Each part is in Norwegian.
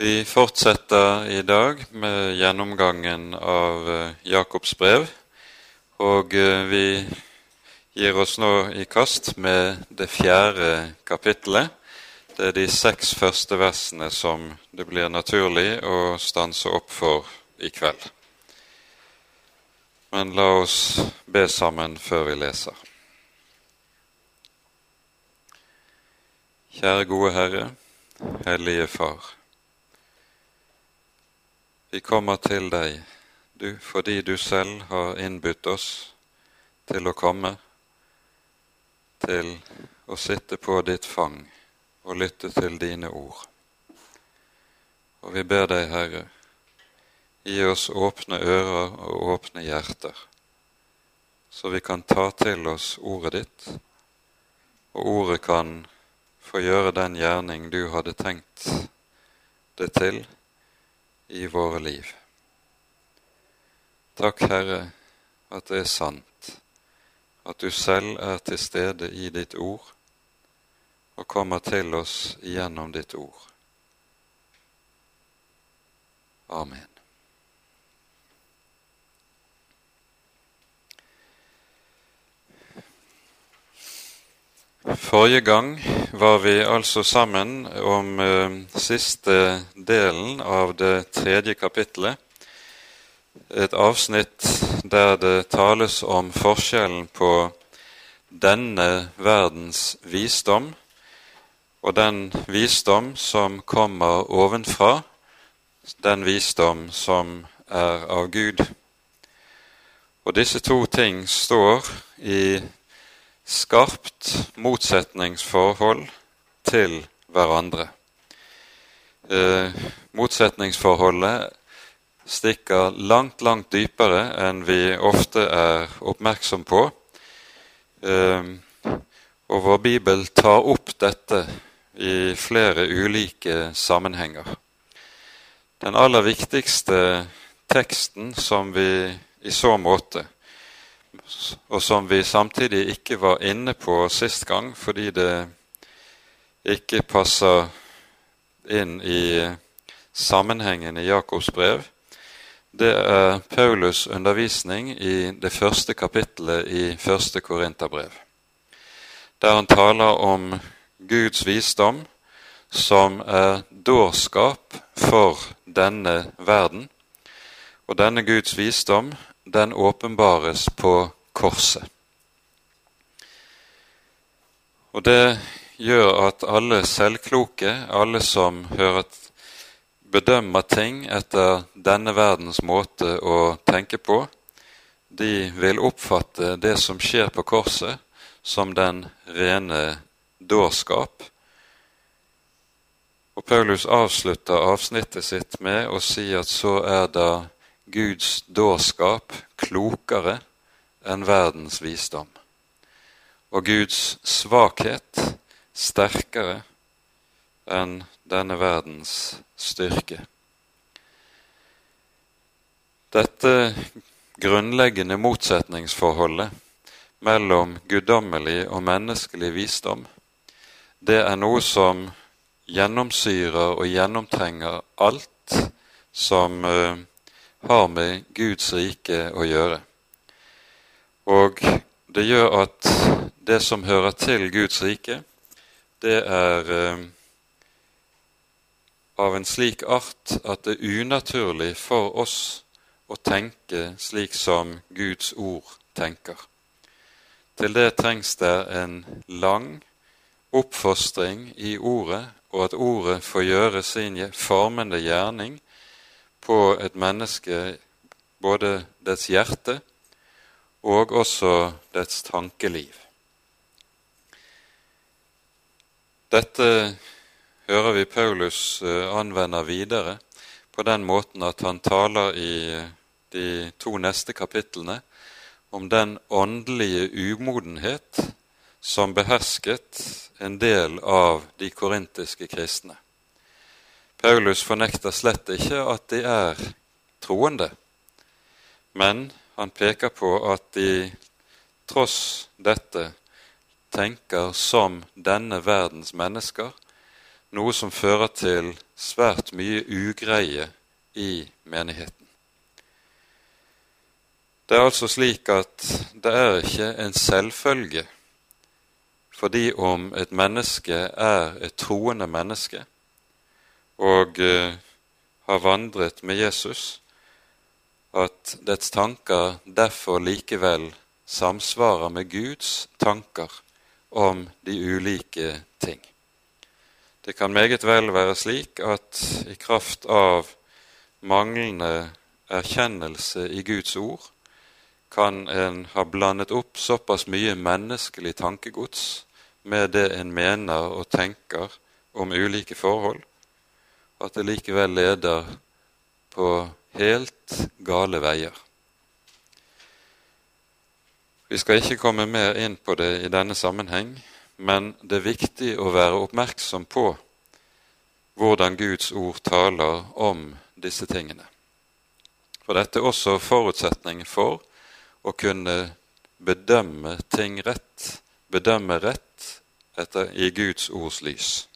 Vi fortsetter i dag med gjennomgangen av eh, Jakobs brev, og eh, vi gir oss nå i kast med det fjerde kapittelet. Det er de seks første versene som det blir naturlig å stanse opp for i kveld. Men la oss be sammen før vi leser. Kjære gode Herre, Hellige Far. Vi kommer til deg, du, fordi du selv har innbudt oss til å komme, til å sitte på ditt fang og lytte til dine ord. Og vi ber deg, Herre, gi oss åpne ører og åpne hjerter, så vi kan ta til oss ordet ditt, og ordet kan få gjøre den gjerning du hadde tenkt det til i våre liv. Takk, Herre, at det er sant, at du selv er til stede i ditt ord og kommer til oss gjennom ditt ord. Amen. Forrige gang var vi altså sammen om eh, siste delen av det tredje kapittelet. Et avsnitt der det tales om forskjellen på denne verdens visdom og den visdom som kommer ovenfra, den visdom som er av Gud. Og disse to ting står i skarpt motsetningsforhold til hverandre. Eh, motsetningsforholdet stikker langt, langt dypere enn vi ofte er oppmerksom på. Eh, og vår bibel tar opp dette i flere ulike sammenhenger. Den aller viktigste teksten som vi i så måte og som vi samtidig ikke var inne på sist gang fordi det ikke passer inn i sammenhengen i Jakobs brev, det er Paulus' undervisning i det første kapittelet i første Korinterbrev, der han taler om Guds visdom som er dårskap for denne verden. Og denne Guds visdom den åpenbares på korset. Og det gjør at alle selvkloke, alle som hører, bedømmer ting etter denne verdens måte å tenke på, de vil oppfatte det som skjer på korset, som den rene dårskap. Og Paulus avslutter avsnittet sitt med å si at så er da Guds dårskap klokere enn verdens visdom, og Guds svakhet sterkere enn denne verdens styrke. Dette grunnleggende motsetningsforholdet mellom guddommelig og menneskelig visdom, det er noe som gjennomsyrer og gjennomtrenger alt som uh, har med Guds rike å gjøre. Og det gjør at det som hører til Guds rike, det er eh, av en slik art at det er unaturlig for oss å tenke slik som Guds ord tenker. Til det trengs det en lang oppfostring i ordet, og at ordet får gjøre sin formende gjerning på et menneske, både dets hjerte og også dets tankeliv. Dette hører vi Paulus eh, anvender videre på den måten at han taler i de to neste kapitlene om den åndelige umodenhet som behersket en del av de korintiske kristne. Paulus fornekter slett ikke at de er troende, men han peker på at de tross dette tenker som denne verdens mennesker, noe som fører til svært mye ugreie i menigheten. Det er altså slik at det er ikke en selvfølge fordi om et menneske er et troende menneske og uh, har vandret med Jesus, at dets tanker derfor likevel samsvarer med Guds tanker om de ulike ting. Det kan meget vel være slik at i kraft av manglende erkjennelse i Guds ord kan en ha blandet opp såpass mye menneskelig tankegods med det en mener og tenker om ulike forhold, at det likevel leder på helt gale veier. Vi skal ikke komme mer inn på det i denne sammenheng, men det er viktig å være oppmerksom på hvordan Guds ord taler om disse tingene. For dette er også forutsetning for å kunne bedømme ting rett, bedømme rett etter, i Guds ords lys.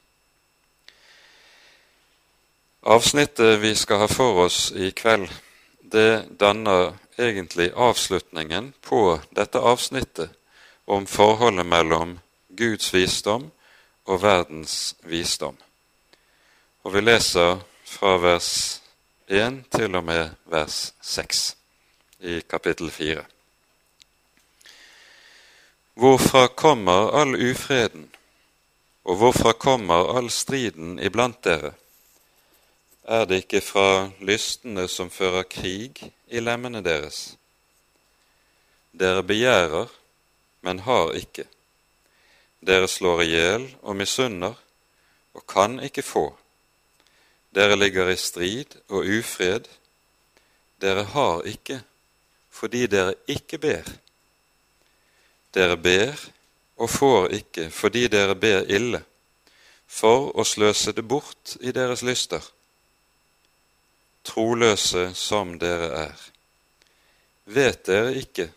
Avsnittet vi skal ha for oss i kveld, det danner egentlig avslutningen på dette avsnittet om forholdet mellom Guds visdom og verdens visdom. Og vi leser fra vers 1 til og med vers 6 i kapittel 4. Hvorfra kommer all ufreden, og hvorfra kommer all striden iblant dere? Er det ikke fra lystene som fører krig i lemmene deres? Dere begjærer, men har ikke. Dere slår i hjel og misunner, og kan ikke få. Dere ligger i strid og ufred. Dere har ikke fordi dere ikke ber. Dere ber og får ikke fordi dere ber ille, for å sløse det bort i deres lyster. Troløse som dere er, vet dere ikke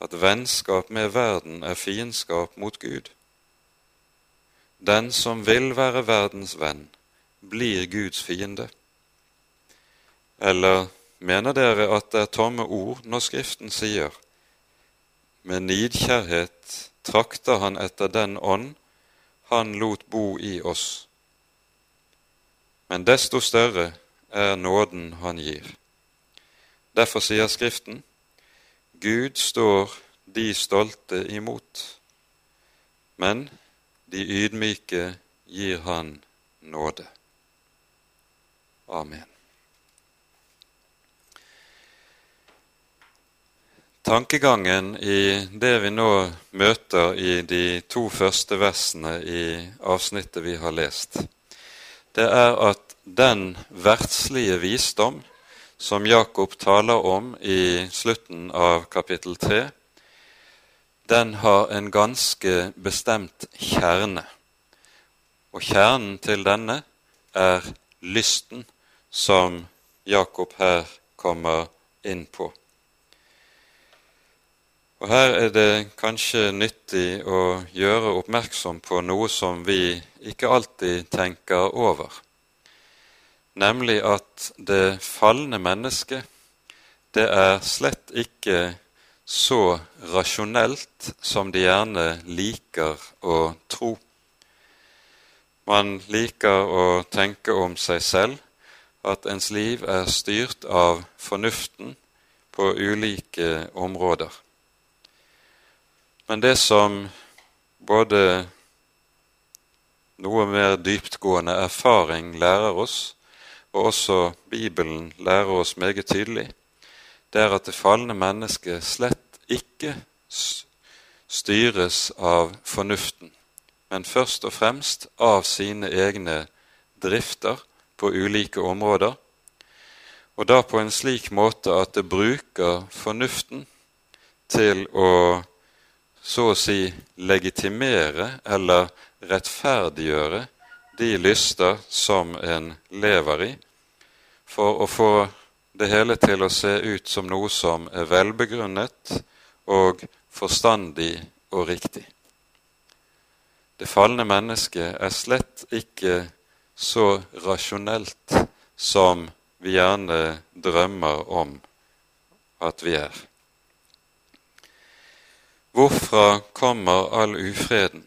at vennskap med verden er fiendskap mot Gud? Den som vil være verdens venn, blir Guds fiende? Eller mener dere at det er tomme ord når Skriften sier med nidkjærhet trakter han etter den ånd han lot bo i oss. Men desto større er nåden han gir. Derfor sier Skriften, Gud står de stolte imot, men de ydmyke gir han nåde. Amen. Tankegangen i det vi nå møter i de to første versene i avsnittet vi har lest, det er at den verdslige visdom som Jakob taler om i slutten av kapittel 3, den har en ganske bestemt kjerne. Og kjernen til denne er lysten som Jakob her kommer inn på. Og Her er det kanskje nyttig å gjøre oppmerksom på noe som vi ikke alltid tenker over, nemlig at det falne mennesket, det er slett ikke så rasjonelt som de gjerne liker å tro. Man liker å tenke om seg selv at ens liv er styrt av fornuften på ulike områder. Men det som både noe mer dyptgående erfaring lærer oss, og også Bibelen lærer oss meget tydelig, det er at det falne mennesket slett ikke styres av fornuften, men først og fremst av sine egne drifter på ulike områder, og da på en slik måte at det bruker fornuften til å så å si legitimere eller rettferdiggjøre de lyster som en lever i, for å få det hele til å se ut som noe som er velbegrunnet og forstandig og riktig. Det falne mennesket er slett ikke så rasjonelt som vi gjerne drømmer om at vi er. Hvorfra kommer all ufreden,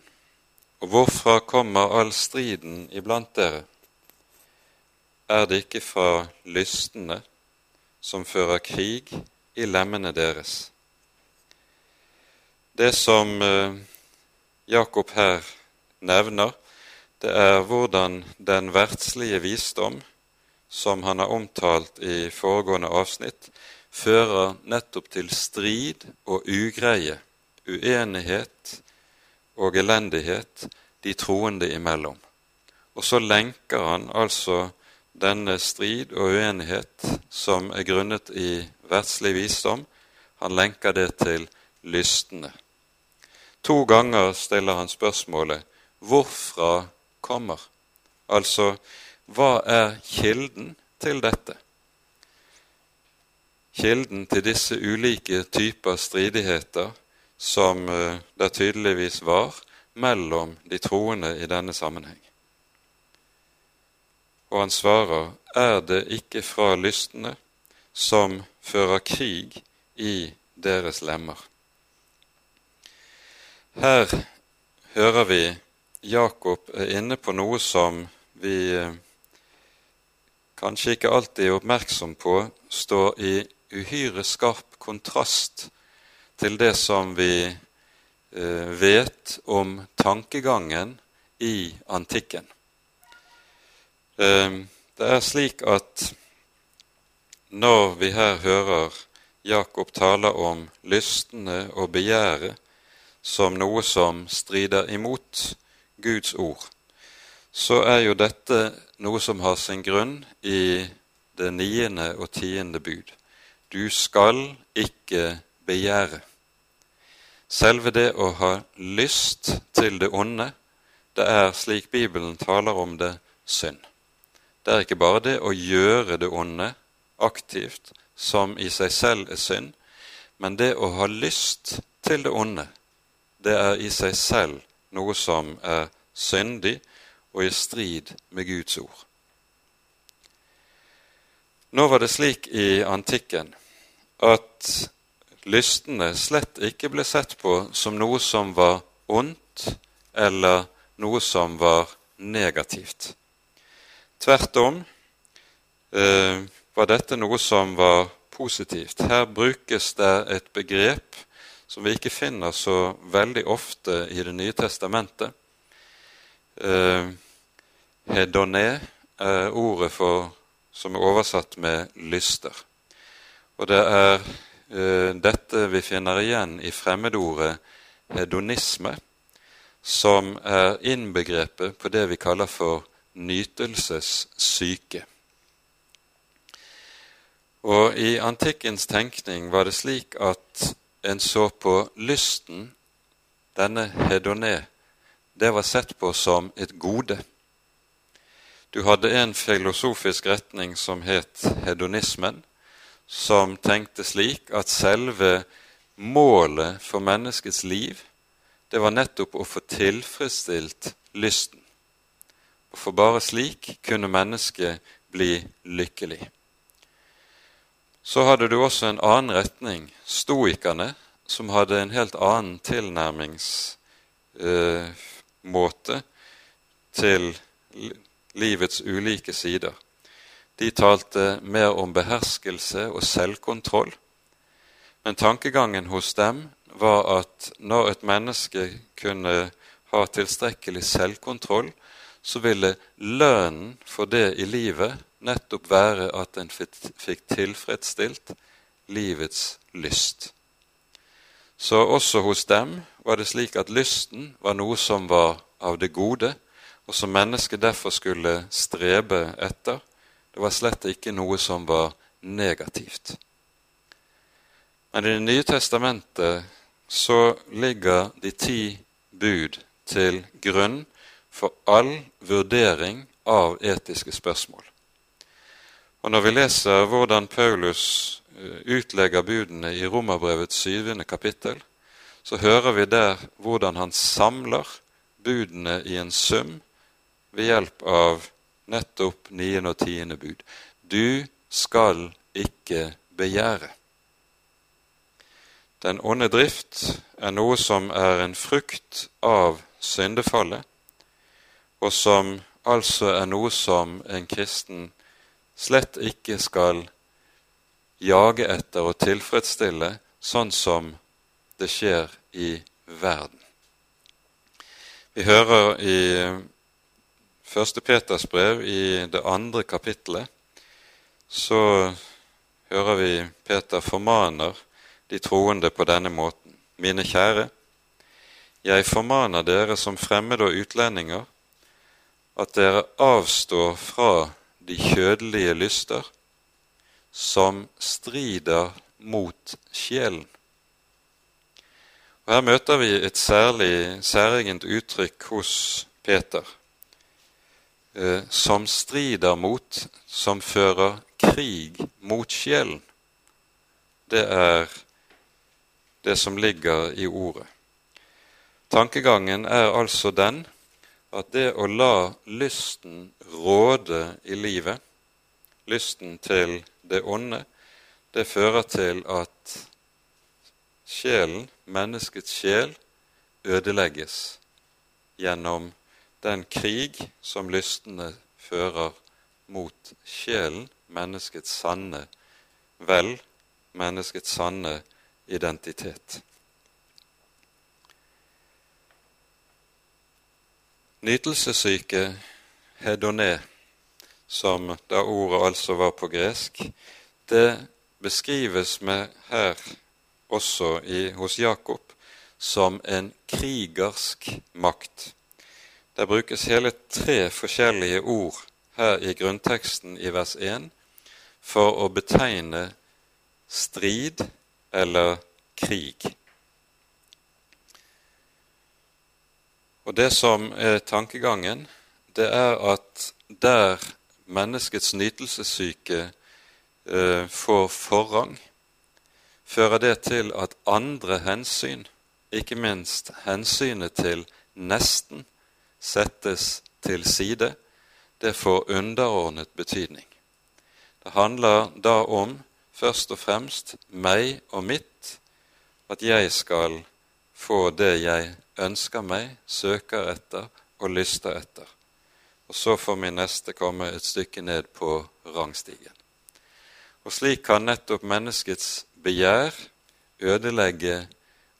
og hvorfra kommer all striden iblant dere? Er det ikke fra lystne som fører krig i lemmene deres? Det som eh, Jakob her nevner, det er hvordan den verdslige visdom, som han har omtalt i foregående avsnitt, fører nettopp til strid og ugreie, uenighet og elendighet de troende imellom. Og så lenker han altså denne strid og uenighet som er grunnet i verdslig visdom, han lenker det til lystne. To ganger stiller han spørsmålet 'Hvorfra kommer?' Altså, hva er kilden til dette? Kilden til disse ulike typer stridigheter som eh, det tydeligvis var mellom de troende i denne sammenheng. Og han svarer, er det ikke fra lystne som fører krig i deres lemmer? Her hører vi Jakob er inne på noe som vi eh, kanskje ikke alltid er oppmerksom på, står i uhyre skarp kontrast til det som vi eh, vet om tankegangen i antikken. Eh, det er slik at når vi her hører Jakob tale om lystne og begjæret, som noe som strider imot Guds ord, så er jo dette noe som har sin grunn i det niende og tiende bud. Du skal ikke begjære. Selve det å ha lyst til det onde, det er, slik Bibelen taler om det, synd. Det er ikke bare det å gjøre det onde aktivt, som i seg selv er synd, men det å ha lyst til det onde, det er i seg selv noe som er syndig og i strid med Guds ord. Nå var det slik i antikken at lystene slett ikke ble sett på som noe som var ondt eller noe som var negativt. Tvert om eh, var dette noe som var positivt. Her brukes det et begrep som vi ikke finner så veldig ofte i Det nye testamentet. Eh, hedoné er ordet for, som er oversatt med lyster. Og det er eh, dette vi finner igjen i fremmedordet hedonisme, som er innbegrepet på det vi kaller for nytelsessyke. Og I antikkens tenkning var det slik at en så på lysten, denne hedoné, det var sett på som et gode. Du hadde en filosofisk retning som het hedonismen, som tenkte slik at selve målet for menneskets liv, det var nettopp å få tilfredsstilt lysten. For bare slik kunne mennesket bli lykkelig. Så hadde du også en annen retning, stoikerne, som hadde en helt annen tilnærmingsmåte til livets ulike sider. De talte mer om beherskelse og selvkontroll, men tankegangen hos dem var at når et menneske kunne ha tilstrekkelig selvkontroll, så ville lønnen for det i livet nettopp være at en fikk tilfredsstilt livets lyst. Så også hos dem var det slik at lysten var noe som var av det gode, og som mennesket derfor skulle strebe etter. Det var slett ikke noe som var negativt. Men i Det nye testamentet så ligger de ti bud til grunn for all vurdering av etiske spørsmål. Og Når vi leser hvordan Paulus eh, utlegger budene i Romerbrevets syvende kapittel, så hører vi der hvordan han samler budene i en sum ved hjelp av nettopp niende og tiende bud. Du skal ikke begjære. Den onde drift er noe som er en frukt av syndefallet, og som altså er noe som en kristen slett ikke skal jage etter og tilfredsstille, sånn som det skjer i verden. Vi hører i første Peters brev, i det andre kapittelet, så hører vi Peter formaner de troende på denne måten. Mine kjære, jeg formaner dere som fremmede og utlendinger at dere avstår fra de kjødelige lyster som strider mot sjelen. Og Her møter vi et særlig særegent uttrykk hos Peter, eh, som strider mot, som fører krig mot sjelen. Det er det som ligger i ordet. Tankegangen er altså den at det å la lysten råde i livet, lysten til det onde, det fører til at sjelen, menneskets sjel, ødelegges gjennom den krig som lystene fører mot sjelen, menneskets sanne vel, menneskets sanne identitet. Nytelsessyke, hedoné, som da ordet altså var på gresk, det beskrives med her også i, hos Jakob som en krigersk makt. Det brukes hele tre forskjellige ord her i grunnteksten i vers 1 for å betegne strid eller krig. Og Det som er tankegangen, det er at der menneskets nytelsessyke eh, får forrang, fører det til at andre hensyn, ikke minst hensynet til nesten, settes til side. Det får underordnet betydning. Det handler da om først og fremst meg og mitt, at jeg skal få det jeg ønsker meg, søker etter og lyster etter. Og så får min neste komme et stykke ned på rangstigen. Og slik kan nettopp menneskets begjær ødelegge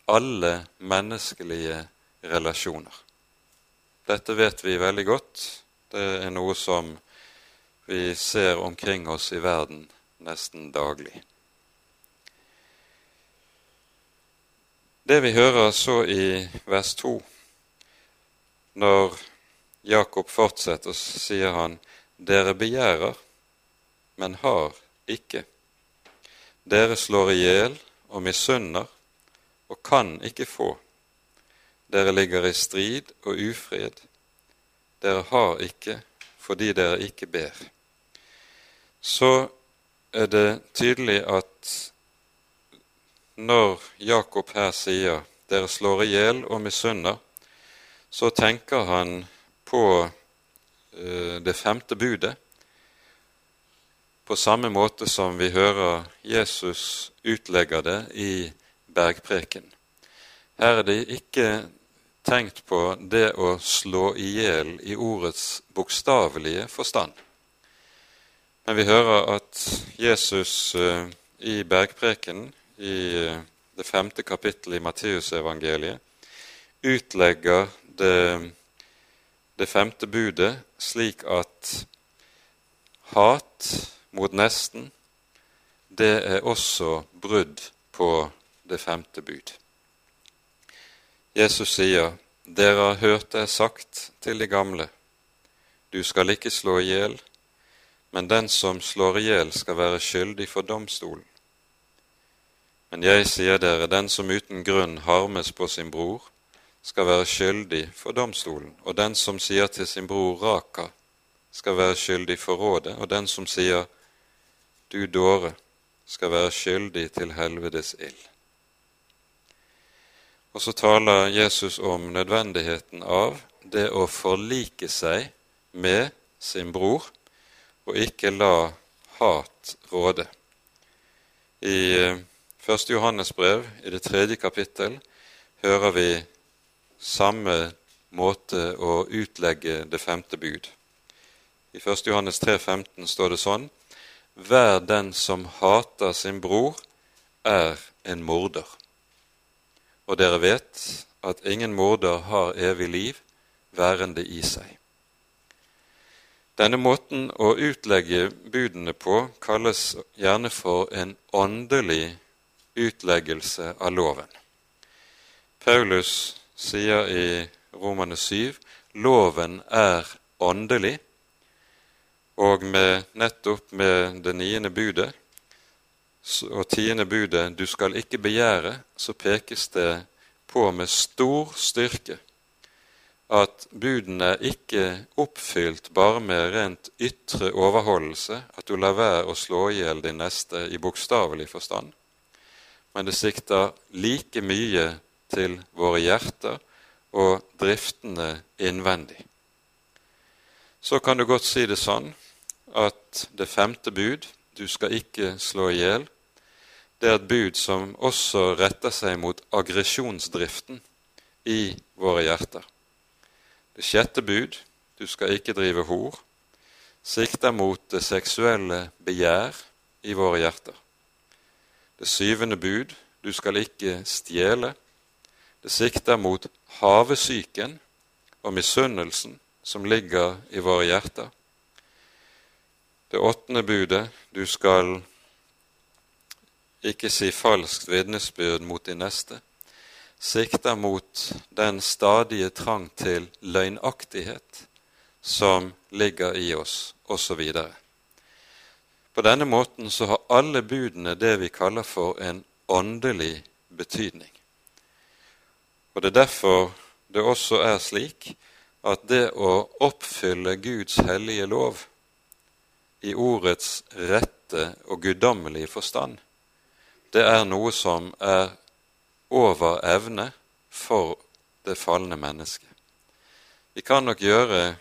alle menneskelige relasjoner. Dette vet vi veldig godt. Det er noe som vi ser omkring oss i verden nesten daglig. Det vi hører så i vers 2, når Jakob fortsetter, så sier han dere begjærer, men har ikke. Dere slår i hjel og misunner og kan ikke få. Dere ligger i strid og ufred. Dere har ikke fordi dere ikke ber. Så er det tydelig at når Jakob her sier 'dere slår i hjel og misunner', så tenker han på uh, det femte budet, på samme måte som vi hører Jesus utlegger det i bergpreken. Her er det ikke tenkt på det å slå i hjel i ordets bokstavelige forstand. Men vi hører at Jesus uh, i bergprekenen, i uh, det femte kapittelet i Matteusevangeliet, utlegger det, det femte budet slik at hat mot nesten, det er også brudd på det femte bud. Jesus sier, 'Dere har hørt det sagt til de gamle:" Du skal ikke slå i hjel, men den som slår i hjel, skal være skyldig for domstolen. Men jeg sier dere, den som uten grunn harmes på sin bror, skal være skyldig for domstolen, og den som sier til sin bror Raka, skal være skyldig for rådet, og den som sier Du dåre, skal være skyldig til helvetes ild. Og så taler Jesus om nødvendigheten av det å forlike seg med sin bror, og ikke la hat råde. I eh, første Johannes brev, i det tredje kapittel, hører vi samme måte å utlegge det femte bud. I 1. Johannes 3, 15 står det sånn Hver den som hater sin bror, er en morder. Og dere vet at ingen morder har evig liv værende i seg. Denne måten å utlegge budene på kalles gjerne for en åndelig utleggelse av loven. Paulus sier i Romane 7 loven er åndelig, og med, nettopp med det niende budet og tiende budet 'du skal ikke begjære', så pekes det på med stor styrke at budene er ikke oppfylt bare med rent ytre overholdelse, at du lar være å slå i hjel din neste i bokstavelig forstand, men det sikter like mye til våre hjerter og driftene innvendig. Så kan du godt si det sånn at det femte bud, du skal ikke slå i hjel, det er et bud som også retter seg mot aggresjonsdriften i våre hjerter. Det sjette bud, du skal ikke drive hor, sikter mot det seksuelle begjær i våre hjerter. Det syvende bud, du skal ikke stjele, det sikter mot havesyken og misunnelsen som ligger i våre hjerter. Det åttende budet, du skal ikke si falskt vitnesbyrd mot din neste, sikter mot den stadige trang til løgnaktighet som ligger i oss, osv. På denne måten så har alle budene det vi kaller for en åndelig betydning. Og Det er derfor det også er slik at det å oppfylle Guds hellige lov i ordets rette og guddommelige forstand, det er noe som er over evne for det falne mennesket. Vi kan nok gjøre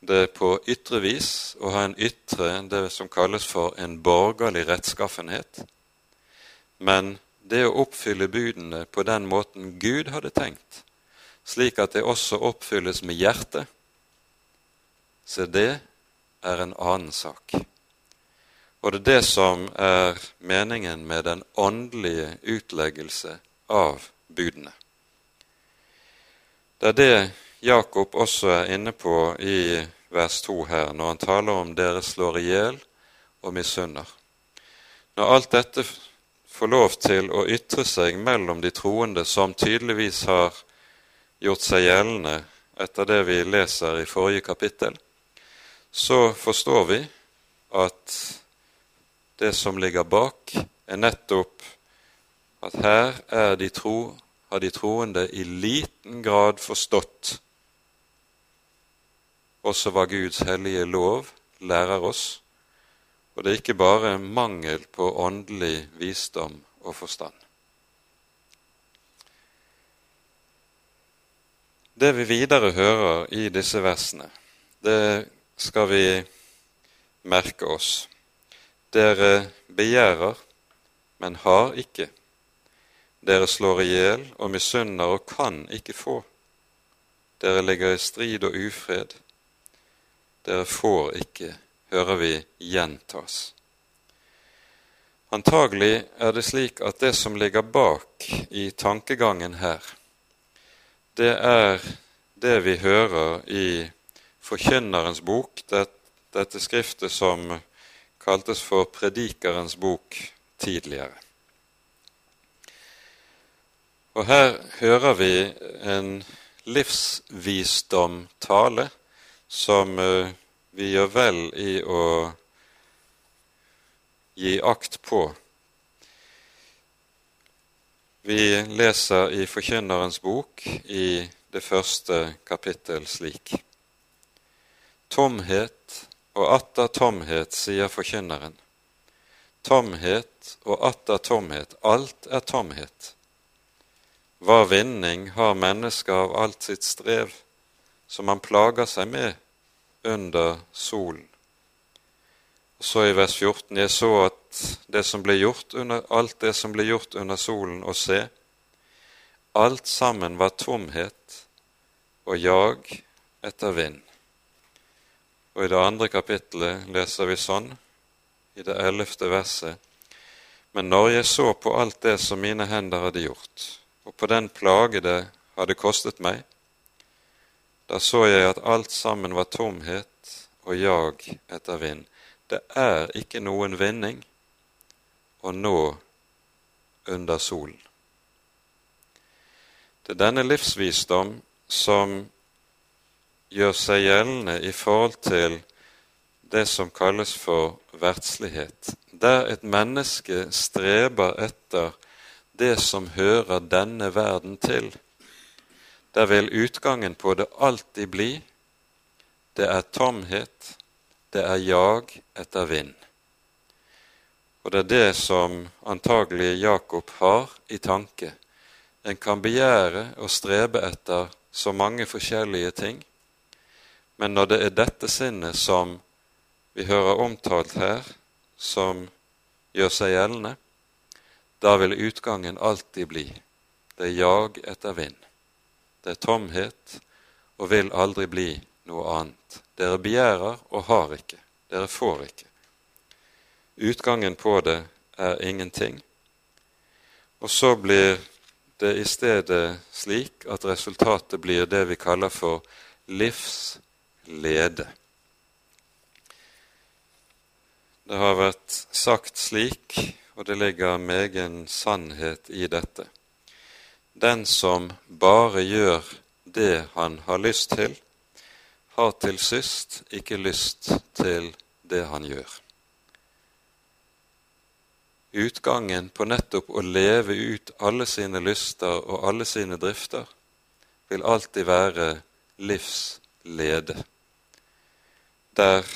det på ytre vis å ha en ytre, det som kalles for en borgerlig rettskaffenhet, men det å oppfylle budene på den måten Gud hadde tenkt, slik at det også oppfylles med hjertet, så det er en annen sak. Og det er det som er meningen med den åndelige utleggelse av budene. Det er det Jakob også er inne på i vers 2 her, når han taler om dere slår i hjel og misunner. Når alt dette får lov til å ytre seg mellom de troende som tydeligvis har gjort seg gjeldende etter det vi leser i forrige kapittel, så forstår vi at det som ligger bak, er nettopp at her de tro, har de troende i liten grad forstått også hva Guds hellige lov lærer oss, og det er ikke bare mangel på åndelig visdom og forstand. Det vi videre hører i disse versene, det skal vi merke oss. Dere begjærer, men har ikke. Dere slår i hjel og misunner og kan ikke få. Dere ligger i strid og ufred. Dere får ikke, hører vi gjentas. Antagelig er det slik at det som ligger bak i tankegangen her, det er det vi hører i Forkynnerens bok, dette skriftet som kaltes for Predikerens bok tidligere. Og her hører vi en livsvisdomtale som eh, vi gjør vel i å gi akt på. Vi leser i Forkynnerens bok i det første kapittel slik. Tomhet og atter tomhet, sier forkynneren. Tomhet og atter tomhet, alt er tomhet. Hva vinning har mennesket av alt sitt strev, som han plager seg med under solen. Og så i vers 14.: Jeg så at det som ble gjort under, alt det som ble gjort under solen, og se, alt sammen var tomhet og jag etter vind. Og i det andre kapittelet leser vi sånn, i det ellevte verset, men når jeg så på alt det som mine hender hadde gjort, og på den plage det hadde kostet meg, da så jeg at alt sammen var tomhet og jag etter vind. Det er ikke noen vinning å nå under solen. Det er denne livsvisdom som gjør seg gjeldende i forhold til det som kalles for verdslighet, der et menneske streber etter det som hører denne verden til. Der vil utgangen på det alltid bli det er tomhet, det er jag etter vind. Og det er det som antagelig Jakob har i tanke. En kan begjære og strebe etter så mange forskjellige ting, men når det er dette sinnet som vi hører omtalt her, som gjør seg gjeldende, da vil utgangen alltid bli det jag etter vind. Det er tomhet og vil aldri bli noe annet. Dere begjærer og har ikke. Dere får ikke. Utgangen på det er ingenting. Og så blir det i stedet slik at resultatet blir det vi kaller for livslede. Det har vært sagt slik, og det ligger megen sannhet i dette. Den som bare gjør det han har lyst til, har til sist ikke lyst til det han gjør. Utgangen på nettopp å leve ut alle sine lyster og alle sine drifter vil alltid være livslede, der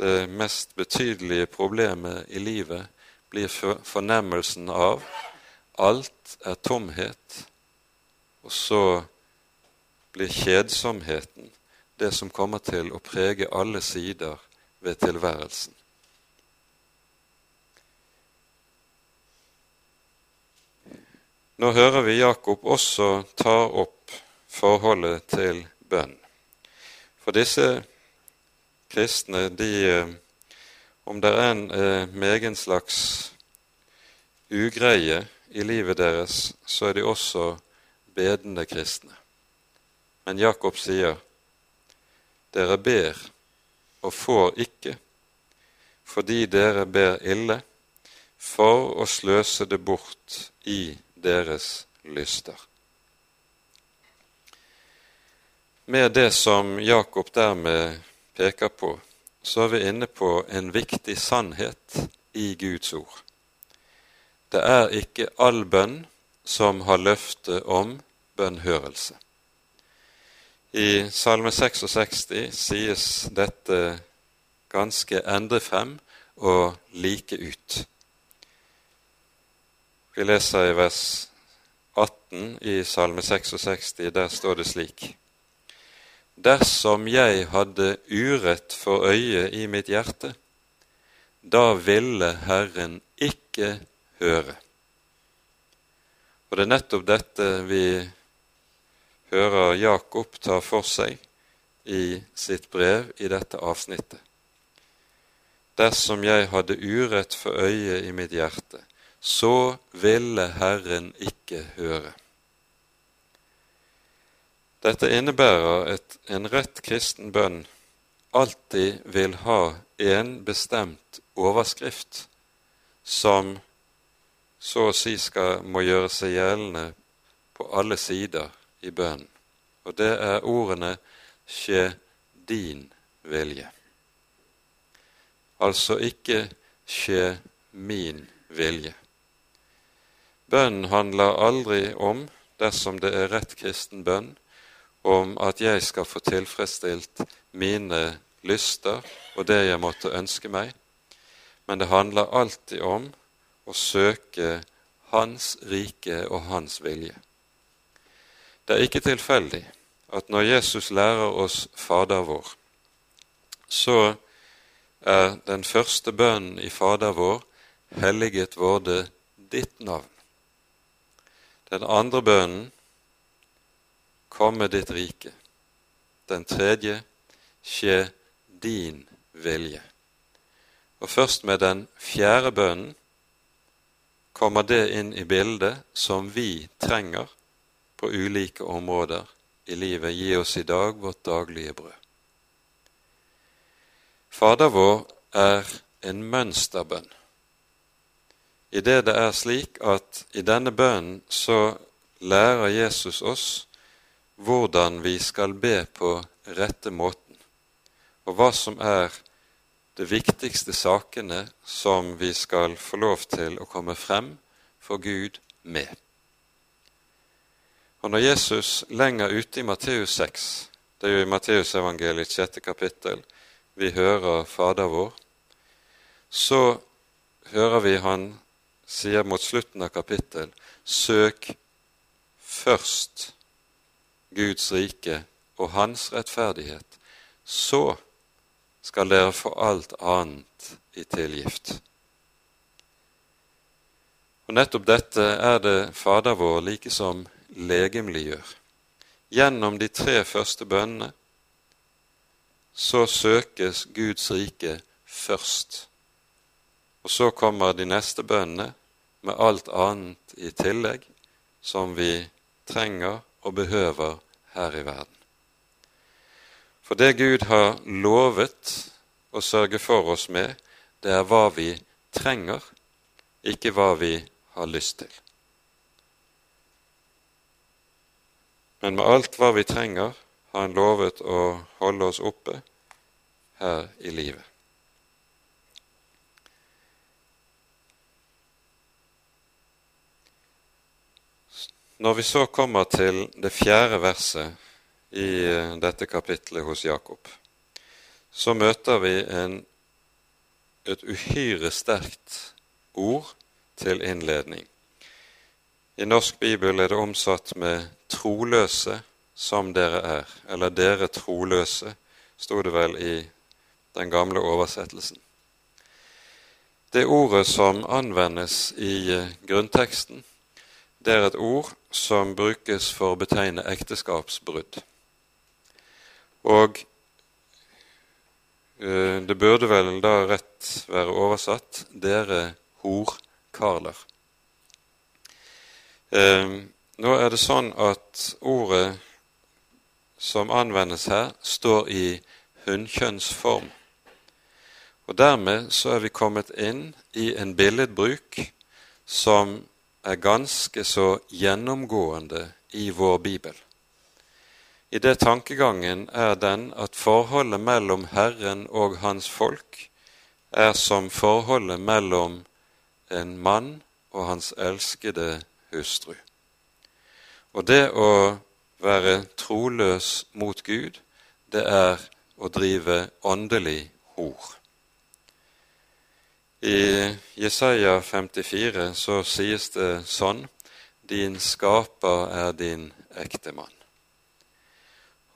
det mest betydelige problemet i livet blir fornemmelsen av alt er tomhet, og så blir kjedsomheten det som kommer til å prege alle sider ved tilværelsen. Nå hører vi Jakob også ta opp forholdet til bønn. For disse kristne, de, eh, om det er en eh, megen slags ugreie i livet deres, så er de også bedende kristne. Men Jakob sier, dere ber og får ikke, fordi dere ber ille, for å sløse det bort i deres lyster. Med det som Jakob dermed peker på, så er vi inne på en viktig sannhet i Guds ord. Det er ikke all bønn som har løftet om bønnhørelse. I Salme 66 sies dette ganske endrefrem og like ut. Vi leser i vers 18 i Salme 66, der står det slik:" Dersom jeg hadde urett for øyet i mitt hjerte, da ville Herren ikke høre. Og det er nettopp dette vi hører Jakob ta for seg i sitt brev i dette avsnittet. Dersom jeg hadde urett for øye i mitt hjerte, så ville Herren ikke høre. Dette innebærer at en rett kristen bønn alltid vil ha en bestemt overskrift som så å si skal, må gjøre seg gjeldende på alle sider i bønnen. Og det er ordene 'skje din vilje'. Altså ikke 'skje min vilje'. Bønnen handler aldri om, dersom det er rett kristen bønn, om at jeg skal få tilfredsstilt mine lyster og det jeg måtte ønske meg, men det handler alltid om å søke Hans rike og Hans vilje. Det er ikke tilfeldig at når Jesus lærer oss Fader vår, så er den første bønnen i Fader vår helliget vorde ditt navn. Den andre bønnen komme ditt rike. Den tredje skje din vilje. Og først med den fjerde bønnen kommer det inn i bildet som vi trenger på ulike områder i livet. Gi oss i dag vårt daglige brød. Fader vår er en mønsterbønn. I det det er slik at i denne bønnen så lærer Jesus oss hvordan vi skal be på rette måten, og hva som er de viktigste sakene som vi skal få lov til å komme frem for Gud med. Og Når Jesus lenger ute i Matteus 6, det er jo i Matteusevangeliets sjette kapittel, vi hører Fader vår, så hører vi han sier mot slutten av kapittel søk først Guds rike og Hans rettferdighet, så skal dere få alt annet i tilgift. Og Nettopp dette er det Fader vår like som legemliggjør. Gjennom de tre første bønnene så søkes Guds rike først. Og så kommer de neste bønnene med alt annet i tillegg som vi trenger og behøver her i verden. For det Gud har lovet å sørge for oss med, det er hva vi trenger, ikke hva vi har lyst til. Men med alt hva vi trenger, har Han lovet å holde oss oppe her i livet. Når vi så kommer til det fjerde verset i eh, dette kapitlet hos Jakob, så møter vi en, et uhyre sterkt ord til innledning. I norsk bibel er det omsatt med 'troløse som dere er', eller 'dere troløse', sto det vel i den gamle oversettelsen. Det ordet som anvendes i eh, grunnteksten, det er et ord som brukes for å betegne ekteskapsbrudd. Og eh, det burde vel da rett være oversatt 'dere horkarler'. Eh, nå er det sånn at ordet som anvendes her, står i hunnkjønnsform. Og dermed så er vi kommet inn i en billedbruk som er ganske så gjennomgående i vår bibel i det tankegangen er den at forholdet mellom Herren og hans folk er som forholdet mellom en mann og hans elskede hustru. Og det å være troløs mot Gud, det er å drive åndelig hor. I Jesaja 54 så sies det sånn Din skaper er din ektemann.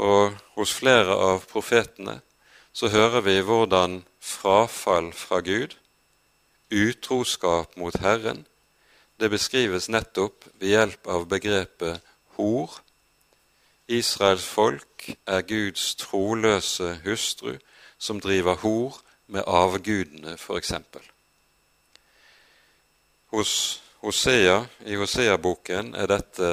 Og hos flere av profetene så hører vi hvordan frafall fra Gud, utroskap mot Herren, det beskrives nettopp ved hjelp av begrepet hor. Israels folk er Guds troløse hustru som driver hor med avgudene, f.eks. Hos Hosea, I Hosea-boken er dette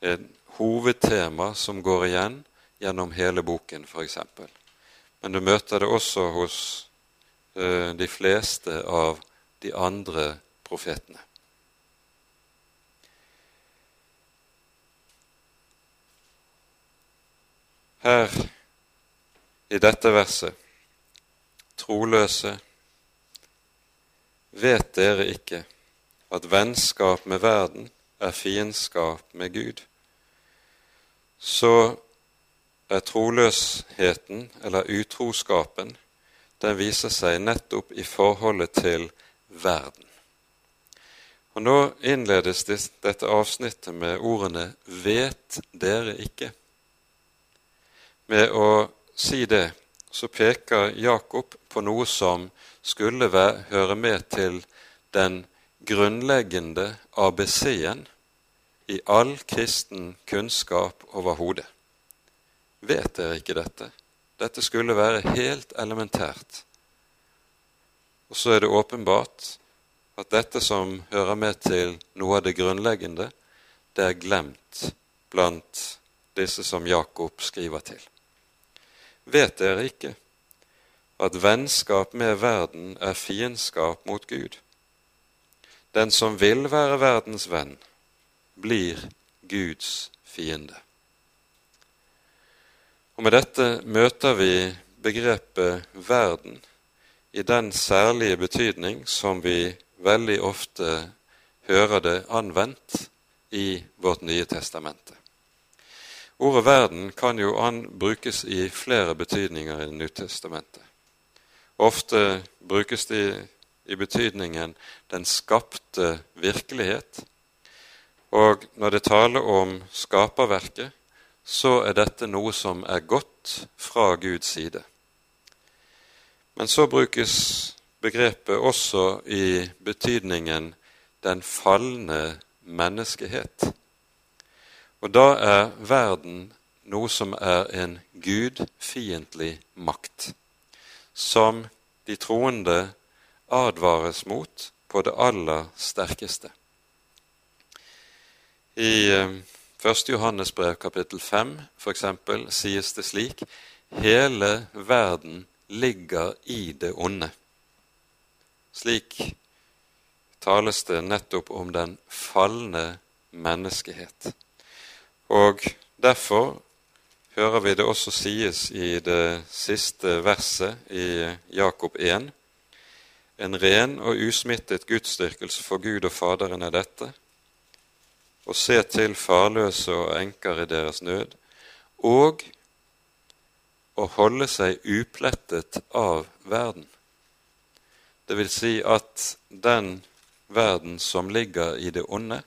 et hovedtema som går igjen gjennom hele boken, f.eks. Men du møter det også hos uh, de fleste av de andre profetene. Her i dette verset troløse vet dere ikke at vennskap med verden er fiendskap med Gud, så er troløsheten, eller utroskapen, den viser seg nettopp i forholdet til verden. Og Nå innledes dette avsnittet med ordene 'vet dere ikke'. Med å si det, så peker Jakob på noe som skulle være, høre med til den grunnleggende ABC-en i all kristen kunnskap overhodet. Vet dere ikke dette? Dette skulle være helt elementært. Og så er det åpenbart at dette som hører med til noe av det grunnleggende, det er glemt blant disse som Jakob skriver til. Vet dere ikke at vennskap med verden er fiendskap mot Gud? Den som vil være verdens venn, blir Guds fiende. Og Med dette møter vi begrepet verden i den særlige betydning som vi veldig ofte hører det anvendt i vårt Nye testamente. Ordet 'verden' kan jo brukes i flere betydninger i Det nye testamentet. Ofte brukes det i betydningen 'den skapte virkelighet'. Og når det taler om skaperverket, så er dette noe som er godt fra Guds side. Men så brukes begrepet også i betydningen 'den falne menneskehet'. Og da er verden noe som er en gudfiendtlig makt, som de troende advares mot på det aller sterkeste. I 1. Eh, Johannes brev kapittel 5 f.eks. sies det slik hele verden ligger i det onde. Slik tales det nettopp om den falne menneskehet. Og derfor hører vi det også sies i det siste verset i Jakob 1. En ren og usmittet gudsdyrkelse for Gud og Faderen er dette, å se til farløse og enker i deres nød, og å holde seg uplettet av verden. Det vil si at den verden som ligger i det onde,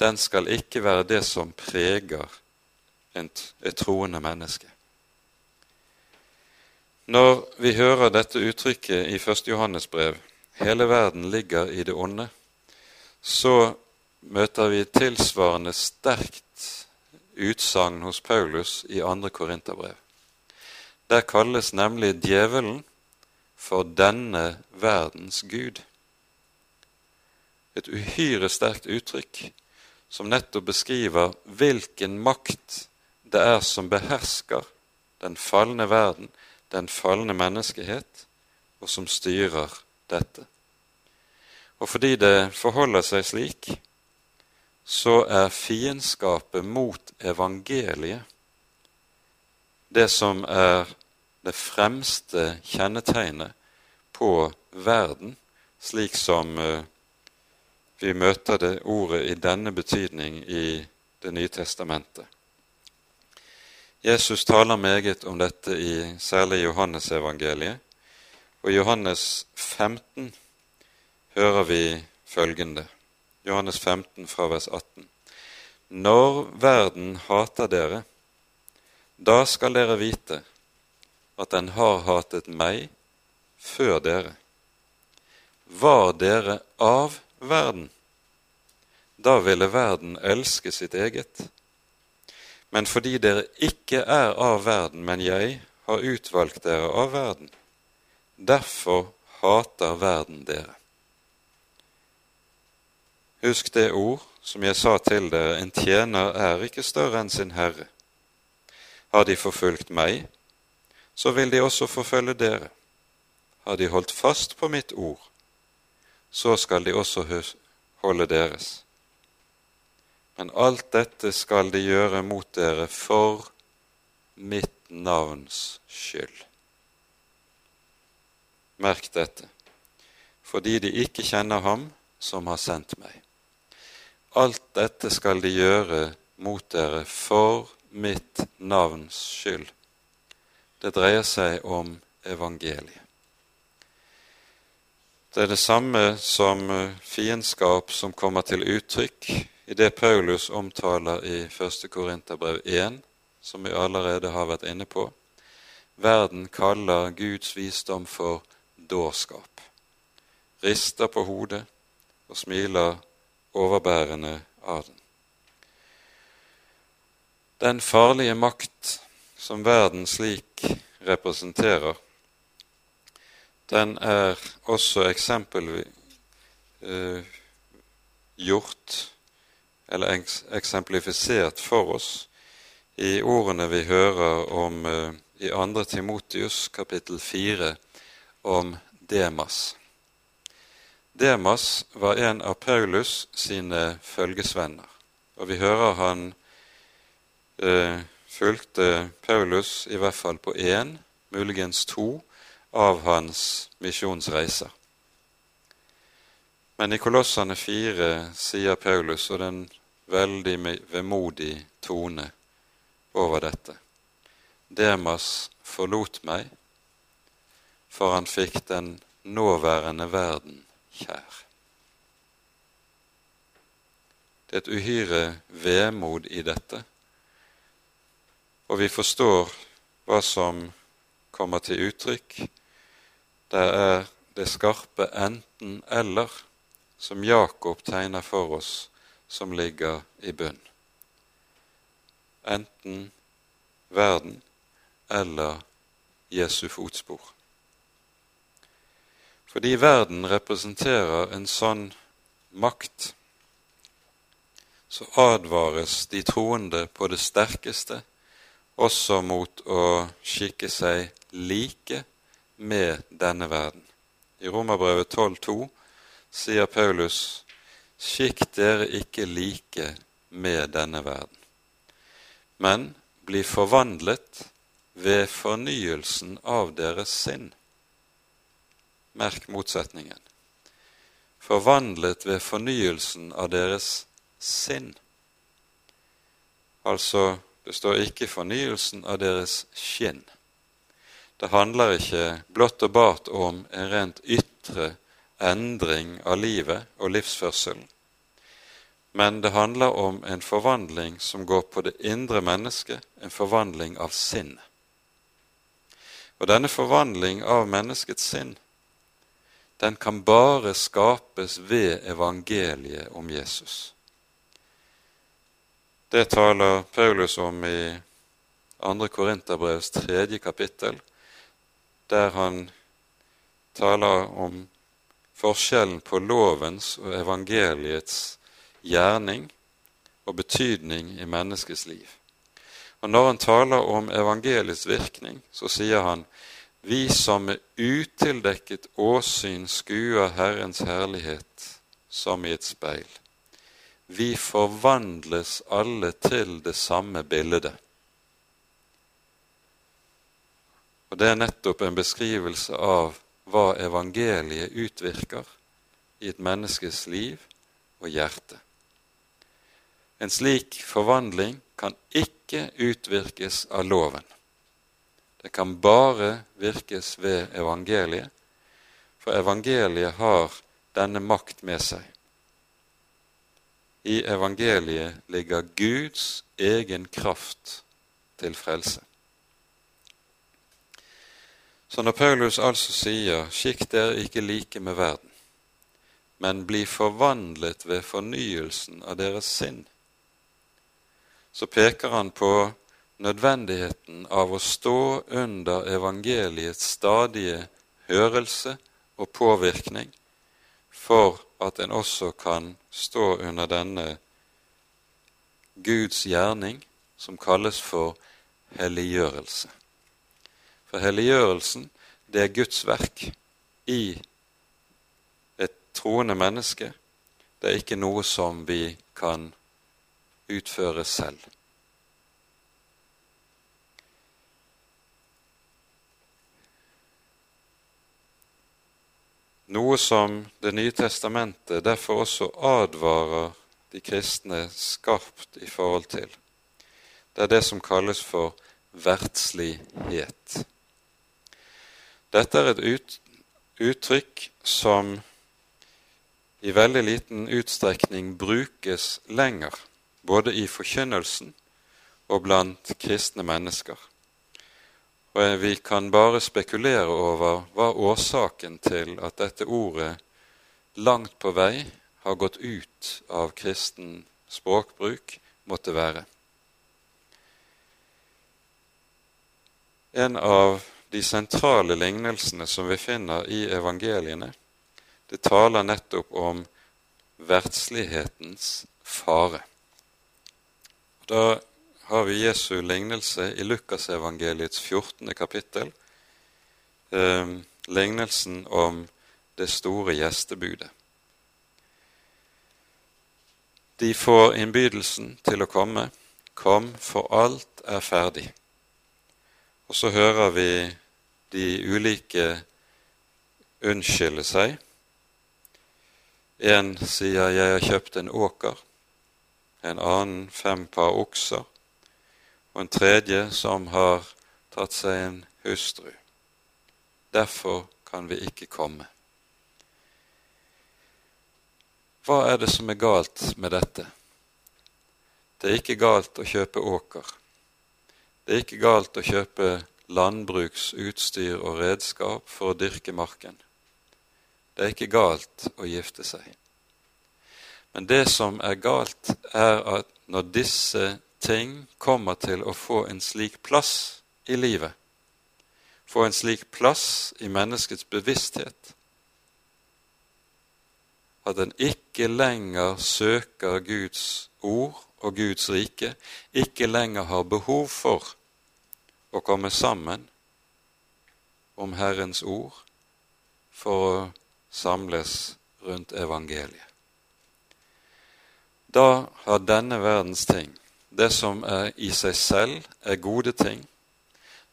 den skal ikke være det som preger et troende menneske. Når vi hører dette uttrykket i 1. Johannes brev, 'hele verden ligger i det onde', så møter vi tilsvarende sterkt utsagn hos Paulus i 2. Korinterbrev. Der kalles nemlig djevelen for denne verdens gud. Et uhyre sterkt uttrykk som nettopp beskriver hvilken makt det er som behersker den falne verden, den falne menneskehet, og som styrer dette. Og fordi det forholder seg slik, så er fiendskapet mot evangeliet det som er det fremste kjennetegnet på verden, slik som uh, vi møter det ordet i denne betydning i Det nye testamentet. Jesus taler meget om dette i særlig Johannesevangeliet. Og i Johannes 15 hører vi følgende. Johannes 15 fra vers 18. Når verden hater dere, da skal dere vite at den har hatet meg før dere. Var dere av verden, da ville verden elske sitt eget. Men fordi dere ikke er av verden, men jeg har utvalgt dere av verden, derfor hater verden dere. Husk det ord som jeg sa til dere, en tjener er ikke større enn sin herre. Har de forfulgt meg, så vil de også forfølge dere. Har de holdt fast på mitt ord, så skal de også holde deres. Men alt dette skal de gjøre mot dere for mitt navns skyld. Merk dette, fordi de ikke kjenner ham som har sendt meg. Dette skal de gjøre mot dere for mitt navns skyld. Det dreier seg om evangeliet. Det er det samme som eh, fiendskap som kommer til uttrykk i det Paulus omtaler i 1. Korinterbrev 1, som vi allerede har vært inne på. verden kaller Guds visdom for dårskap, rister på hodet og smiler overbærende av den. Den farlige makt som verden slik representerer, den er også eksempelvis uh, gjort eller eksemplifisert for oss i ordene vi hører om uh, i 2. Timotius kapittel 4 om Demas. Demas var en av Paulus sine følgesvenner, og vi hører han eh, fulgte Paulus i hvert fall på én, muligens to, av hans misjonsreiser. Men i Kolossene 4 sier Paulus, og er veldig vemodig tone over dette Demas forlot meg, for han fikk den nåværende verden kjær. Det er et uhyre vemod i dette, og vi forstår hva som kommer til uttrykk. Det er det skarpe enten-eller som Jakob tegner for oss, som ligger i bunn. Enten verden eller Jesu fotspor. Fordi verden representerer en sånn makt, så advares de troende på det sterkeste også mot å skikke seg like med denne verden. I Romerbrevet 12,2 sier Paulus:" Skikk dere ikke like med denne verden, men bli forvandlet ved fornyelsen av deres sinn. Merk motsetningen. Forvandlet ved fornyelsen av deres sinn. Altså, det står ikke fornyelsen av deres skinn. Det handler ikke blott og bart om en rent ytre endring av livet og livsførselen, men det handler om en forvandling som går på det indre mennesket, en forvandling av sinnet. Og denne forvandling av menneskets sinn, den kan bare skapes ved evangeliet om Jesus. Det taler Paulus om i 2. Korinterbrevs tredje kapittel, der han taler om forskjellen på lovens og evangeliets gjerning og betydning i menneskets liv. Og Når han taler om evangeliets virkning, så sier han vi som med utildekket åsyn skuer Herrens herlighet som i et speil. Vi forvandles alle til det samme bildet. Og Det er nettopp en beskrivelse av hva evangeliet utvirker i et menneskes liv og hjerte. En slik forvandling kan ikke utvirkes av loven. Det kan bare virkes ved evangeliet, for evangeliet har denne makt med seg. I evangeliet ligger Guds egen kraft til frelse. Så når Paulus altså sier 'skikk dere ikke like med verden', men bli forvandlet ved fornyelsen av deres sinn, så peker han på nødvendigheten av å stå under evangeliets stadige hørelse og påvirkning for at en også kan stå under denne Guds gjerning som kalles for helliggjørelse. For helliggjørelsen, det er Guds verk i et troende menneske. Det er ikke noe som vi kan utføre selv. Noe som Det nye testamentet derfor også advarer de kristne skarpt i forhold til. Det er det som kalles for verdslighet. Dette er et uttrykk som i veldig liten utstrekning brukes lenger både i forkynnelsen og blant kristne mennesker. Og vi kan bare spekulere over hva årsaken til at dette ordet langt på vei har gått ut av kristen språkbruk, måtte være. En av de sentrale lignelsene som vi finner i evangeliene, det taler nettopp om verdslighetens fare. Da har vi Jesu lignelse i Lukasevangeliets 14. kapittel, eh, lignelsen om det store gjestebudet. De får innbydelsen til å komme. Kom, for alt er ferdig. Og så hører vi de ulike unnskylde seg. En sier 'jeg har kjøpt en åker', en annen fem par okser, og en tredje som har tatt seg en hustru. Derfor kan vi ikke komme. Hva er det som er galt med dette? Det er ikke galt å kjøpe åker. Det er ikke galt å kjøpe landbruksutstyr og redskap for å dyrke marken. Det er ikke galt å gifte seg. Men det som er galt, er at når disse ting kommer til å få en slik plass i livet, få en slik plass i menneskets bevissthet, at en ikke lenger søker Guds ord og Guds rike, ikke lenger har behov for å komme sammen om Herrens ord for å samles rundt evangeliet. Da har denne verdens ting, det som er i seg selv er gode ting,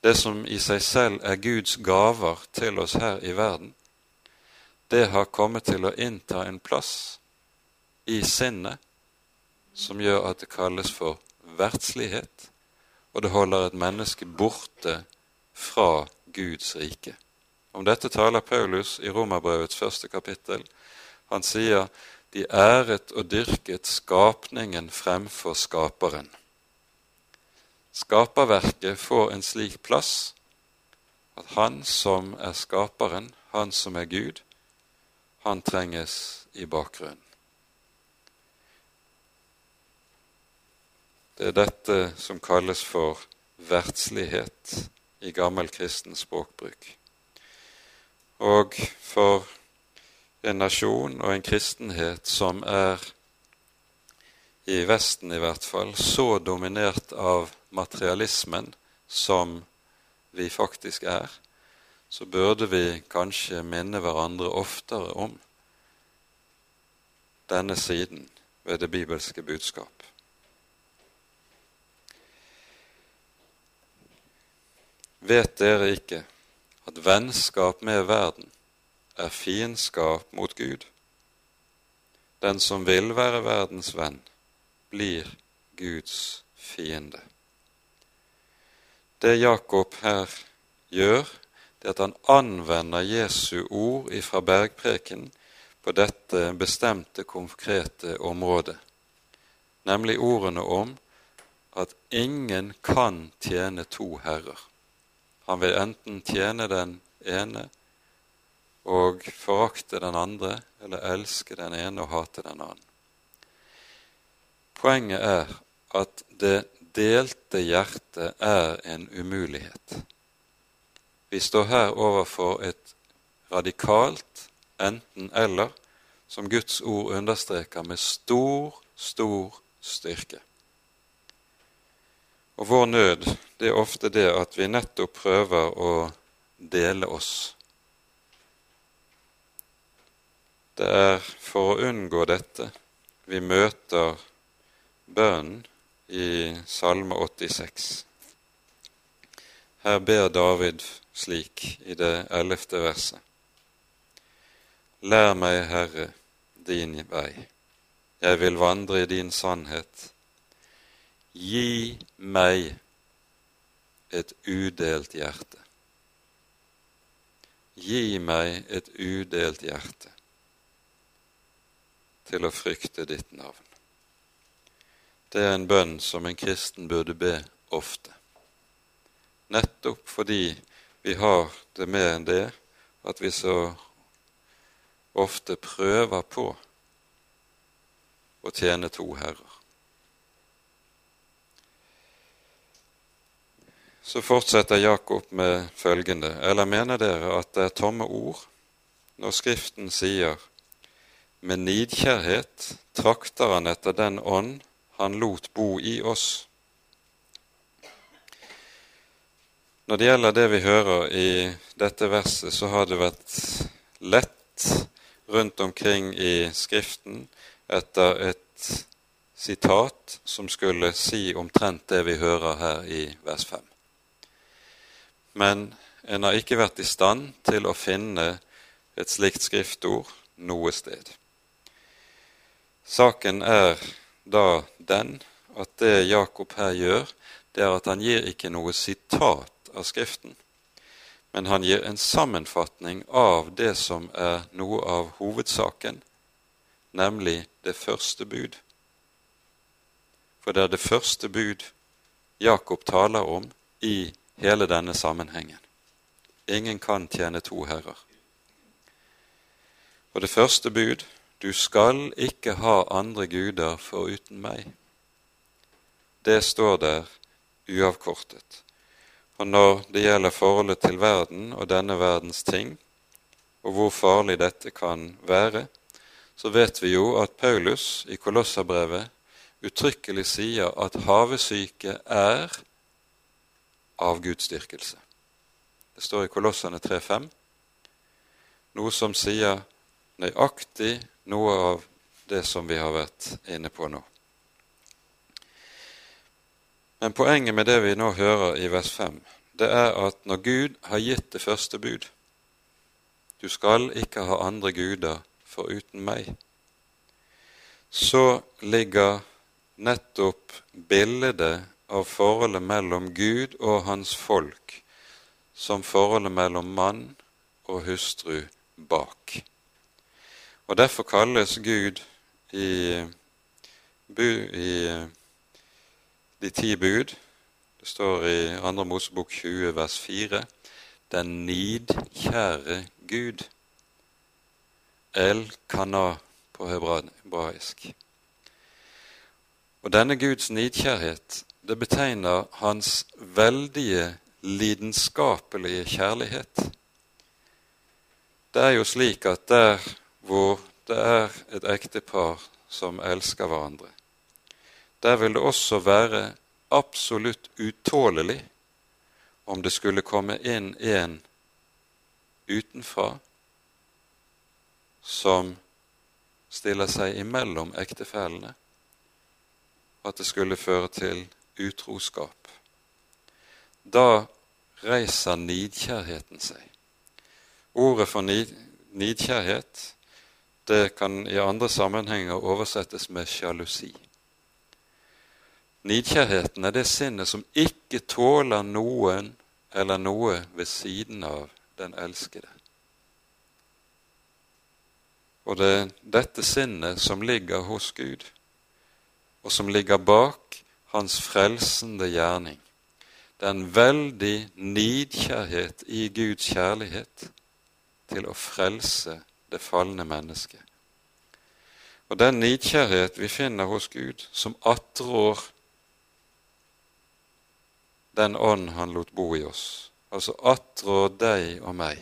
det som i seg selv er Guds gaver til oss her i verden, det har kommet til å innta en plass i sinnet som gjør at det kalles for verdslighet og det holder et menneske borte fra Guds rike. Om dette taler Paulus i Romerbrevets første kapittel. Han sier de æret og dyrket skapningen fremfor skaperen. Skaperverket får en slik plass at han som er skaperen, han som er Gud, han trenges i bakgrunnen. Det er dette som kalles for verdslighet i gammel kristen språkbruk. Og for en nasjon og en kristenhet som er, i Vesten i hvert fall, så dominert av materialismen som vi faktisk er, så burde vi kanskje minne hverandre oftere om denne siden ved det bibelske budskap. Vet dere ikke at vennskap med verden er fiendskap mot Gud? Den som vil være verdens venn, blir Guds fiende. Det Jakob her gjør, det er at han anvender Jesu ord ifra bergpreken på dette bestemte, konkrete området, nemlig ordene om at ingen kan tjene to herrer. Han vil enten tjene den ene og forakte den andre, eller elske den ene og hate den annen. Poenget er at det delte hjertet er en umulighet. Vi står her overfor et radikalt enten-eller, som Guds ord understreker med stor, stor styrke. Og vår nød det er ofte det at vi nettopp prøver å dele oss. Det er for å unngå dette vi møter bønnen i Salme 86. Her ber David slik i det ellevte verset. Lær meg, Herre, din vei. Jeg vil vandre i din sannhet. Gi meg et udelt hjerte. Gi meg et udelt hjerte til å frykte ditt navn. Det er en bønn som en kristen burde be ofte. nettopp fordi vi har det med enn det at vi så ofte prøver på å tjene to herrer. Så fortsetter Jakob med følgende.: Eller mener dere at det er tomme ord når Skriften sier:" Med nidkjærhet trakter han etter den ånd han lot bo i oss. Når det gjelder det vi hører i dette verset, så har det vært lett rundt omkring i Skriften etter et sitat som skulle si omtrent det vi hører her i vers 5 men en har ikke vært i stand til å finne et slikt skriftord noe sted. Saken er da den at det Jakob her gjør, det er at han gir ikke noe sitat av Skriften, men han gir en sammenfatning av det som er noe av hovedsaken, nemlig det første bud. For det er det første bud Jakob taler om i hele denne sammenhengen. Ingen kan tjene to herrer. Og det første bud du skal ikke ha andre guder foruten meg. Det står der uavkortet. Og når det gjelder forholdet til verden og denne verdens ting, og hvor farlig dette kan være, så vet vi jo at Paulus i Kolosserbrevet uttrykkelig sier at havesyke er avgudsdyrkelse. Det står i Kolossene 3,5, noe som sier nøyaktig noe av det som vi har vært inne på nå. Men poenget med det vi nå hører i vers 5, det er at når Gud har gitt det første bud Du skal ikke ha andre guder foruten meg. Så ligger nettopp bildet av forholdet mellom Gud og hans folk som forholdet mellom mann og hustru bak. Og Derfor kalles Gud i, i de ti bud Det står i 2. Mosebok 20 vers 4 den nidkjære Gud. El Kana på hebraisk. Og denne Guds nidkjærhet det betegner hans veldige lidenskapelige kjærlighet. Det er jo slik at der hvor det er et ektepar som elsker hverandre, der vil det også være absolutt utålelig om det skulle komme inn en utenfra som stiller seg imellom ektefellene, at det skulle føre til utroskap. Da reiser nidkjærheten seg. Ordet for nidkjærhet det kan i andre sammenhenger oversettes med sjalusi. Nidkjærheten er det sinnet som ikke tåler noen eller noe ved siden av den elskede. Og det er dette sinnet som ligger hos Gud, og som ligger bak hans frelsende gjerning. Det er en veldig nidkjærhet i Guds kjærlighet til å frelse det falne mennesket. Og den nidkjærhet vi finner hos Gud, som attrår den ånd han lot bo i oss, altså attrår deg og meg,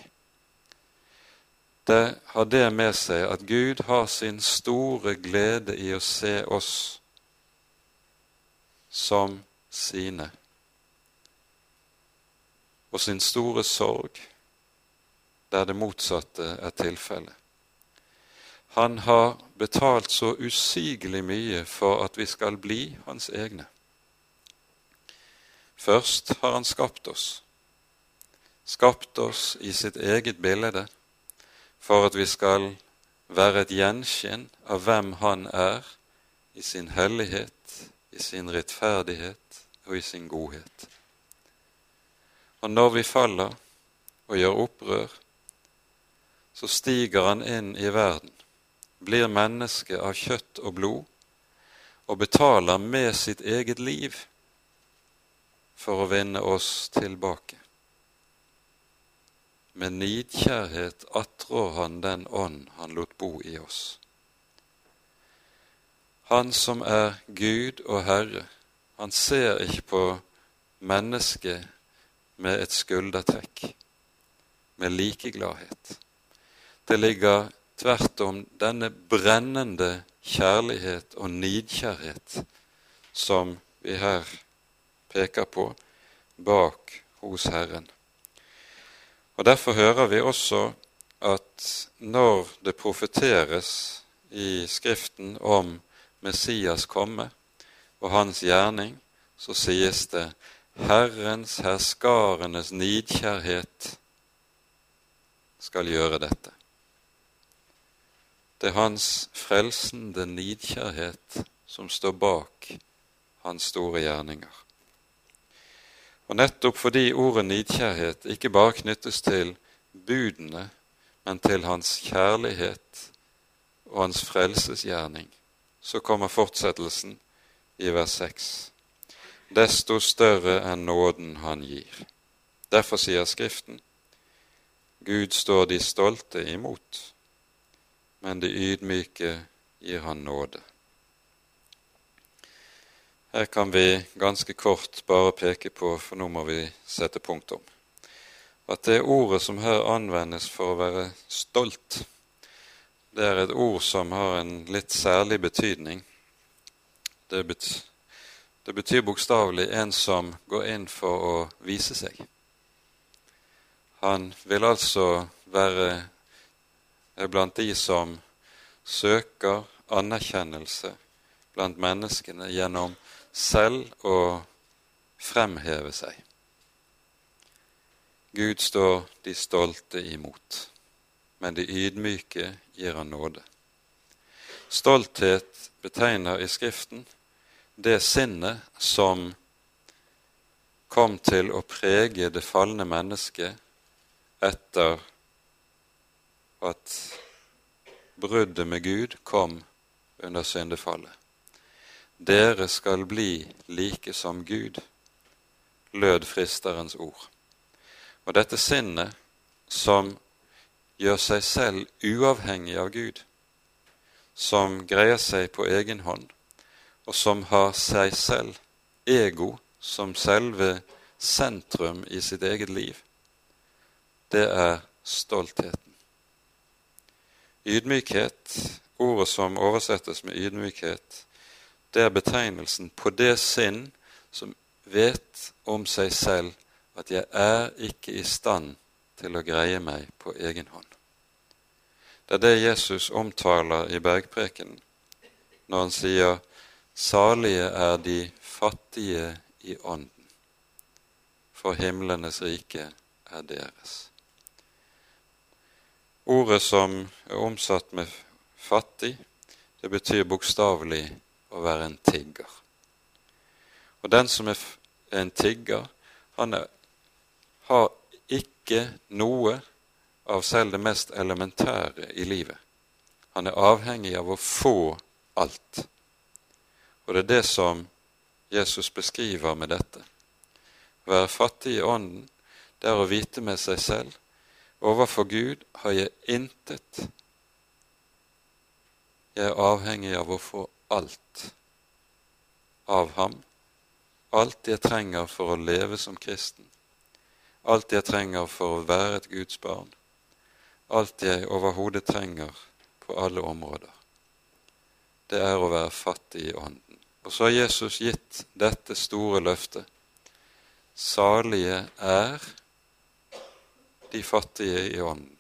det har det med seg at Gud har sin store glede i å se oss som sine, og sin store sorg der det motsatte er tilfellet. Han har betalt så usigelig mye for at vi skal bli hans egne. Først har han skapt oss, skapt oss i sitt eget bilde, for at vi skal være et gjenskinn av hvem han er i sin hellighet, i sin rettferdighet og i sin godhet. Og når vi faller og gjør opprør, så stiger han inn i verden, blir menneske av kjøtt og blod og betaler med sitt eget liv for å vinne oss tilbake. Med nidkjærhet attrår han den ånd han lot bo i oss. Han som er Gud og Herre, han ser ikke på mennesket med et skuldertrekk, med likegladhet. Det ligger tvert om denne brennende kjærlighet og nidkjærhet som vi her peker på, bak hos Herren. Og Derfor hører vi også at når det profeteres i Skriften om Messias komme og hans gjerning, så sies det Herrens herskarenes nidkjærhet skal gjøre dette. Det er hans frelsende nidkjærhet som står bak hans store gjerninger. Og nettopp fordi ordet nidkjærhet ikke bare knyttes til budene, men til hans kjærlighet og hans frelsesgjerning, så kommer fortsettelsen i vers 6. Desto større enn nåden han gir. Derfor sier Skriften, Gud står de stolte imot, men de ydmyke gir han nåde. Her kan vi ganske kort bare peke på, for nå må vi sette punktum, at det ordet som her anvendes for å være stolt, det er et ord som har en litt særlig betydning. Det betyr, det betyr bokstavelig en som går inn for å vise seg. Han vil altså være blant de som søker anerkjennelse blant menneskene gjennom selv å fremheve seg. Gud står de stolte imot, men de ydmyke gir han nåde. Stolthet betegner i Skriften det sinnet som kom til å prege det falne mennesket etter at bruddet med Gud kom under syndefallet. Dere skal bli like som Gud, lød fristerens ord. Og dette sinnet som gjør seg selv uavhengig av Gud, som greier seg på egen hånd, og som har seg selv, ego, som selve sentrum i sitt eget liv, det er stoltheten. Ydmykhet, ordet som oversettes med ydmykhet, det er betegnelsen på det sinn som vet om seg selv at jeg er ikke i stand til å greie meg på egen hånd. Det er det Jesus omtaler i bergprekenen når han sier 'Salige er de fattige i ånden, for himlenes rike er deres'. Ordet som er omsatt med 'fattig', det betyr bokstavelig å være en tigger. Og den som er en tigger, han er, har ikke noe av selv det mest elementære i livet. Han er avhengig av å få alt. Og det er det som Jesus beskriver med dette. Å være fattig i ånden, det er å vite med seg selv overfor Gud har jeg intet. Jeg er avhengig av å få alt av ham, alt jeg trenger for å leve som kristen, alt jeg trenger for å være et Guds barn, alt jeg overhodet trenger på alle områder. Det er å være fattig i ånden. Og så har Jesus gitt dette store løftet. Salige er de fattige i ånden,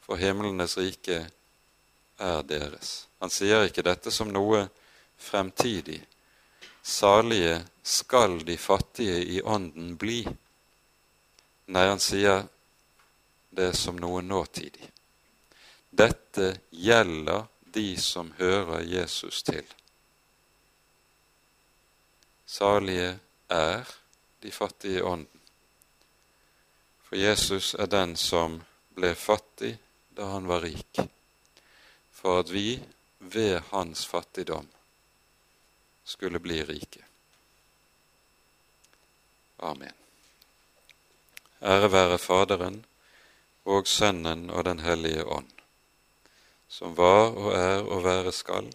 for himlenes rike er deres. Han sier ikke dette som noe fremtidig. Salige skal de fattige i ånden bli. Nei, han sier det som noe nåtidig. Dette gjelder de som hører Jesus til. Salige er de fattige i ånden. For Jesus er den som ble fattig da han var rik for at vi ved hans fattigdom skulle bli rike. Amen. Ære være Faderen og Sønnen og Den hellige ånd, som var og er og være skal,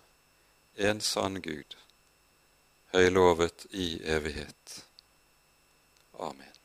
en sann Gud, høylovet i evighet. Amen.